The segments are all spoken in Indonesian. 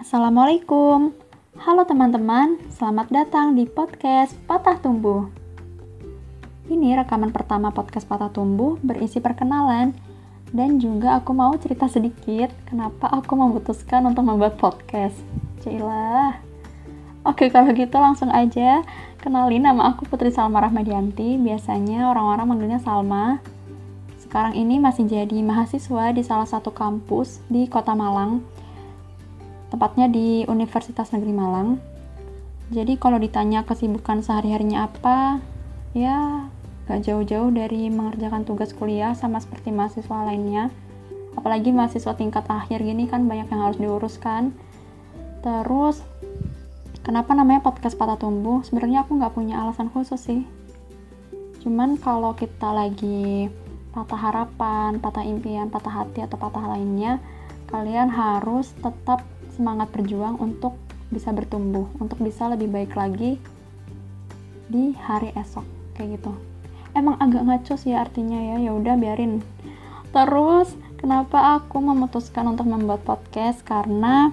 Assalamualaikum. Halo teman-teman, selamat datang di podcast Patah Tumbuh. Ini rekaman pertama podcast Patah Tumbuh berisi perkenalan dan juga aku mau cerita sedikit kenapa aku memutuskan untuk membuat podcast. Cailah. Oke, kalau gitu langsung aja kenalin nama aku Putri Salma Rahmadianti. Biasanya orang-orang manggilnya Salma. Sekarang ini masih jadi mahasiswa di salah satu kampus di Kota Malang tepatnya di Universitas Negeri Malang. Jadi kalau ditanya kesibukan sehari-harinya apa, ya gak jauh-jauh dari mengerjakan tugas kuliah sama seperti mahasiswa lainnya. Apalagi mahasiswa tingkat akhir gini kan banyak yang harus diuruskan. Terus, kenapa namanya podcast patah tumbuh? Sebenarnya aku nggak punya alasan khusus sih. Cuman kalau kita lagi patah harapan, patah impian, patah hati, atau patah lainnya, kalian harus tetap semangat berjuang untuk bisa bertumbuh, untuk bisa lebih baik lagi di hari esok kayak gitu. Emang agak ngaco sih artinya ya, ya udah biarin. Terus kenapa aku memutuskan untuk membuat podcast karena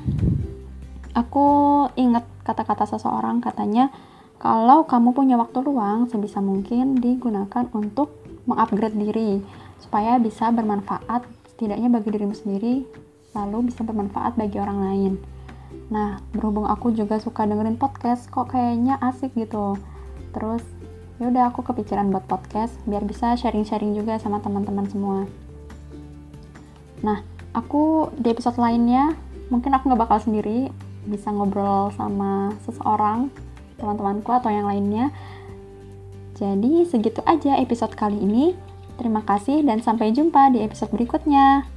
aku ingat kata-kata seseorang katanya kalau kamu punya waktu luang sebisa mungkin digunakan untuk mengupgrade diri supaya bisa bermanfaat setidaknya bagi dirimu sendiri lalu bisa bermanfaat bagi orang lain. Nah, berhubung aku juga suka dengerin podcast, kok kayaknya asik gitu. Terus, ya udah aku kepikiran buat podcast biar bisa sharing-sharing juga sama teman-teman semua. Nah, aku di episode lainnya mungkin aku nggak bakal sendiri, bisa ngobrol sama seseorang, teman-temanku atau yang lainnya. Jadi segitu aja episode kali ini. Terima kasih dan sampai jumpa di episode berikutnya.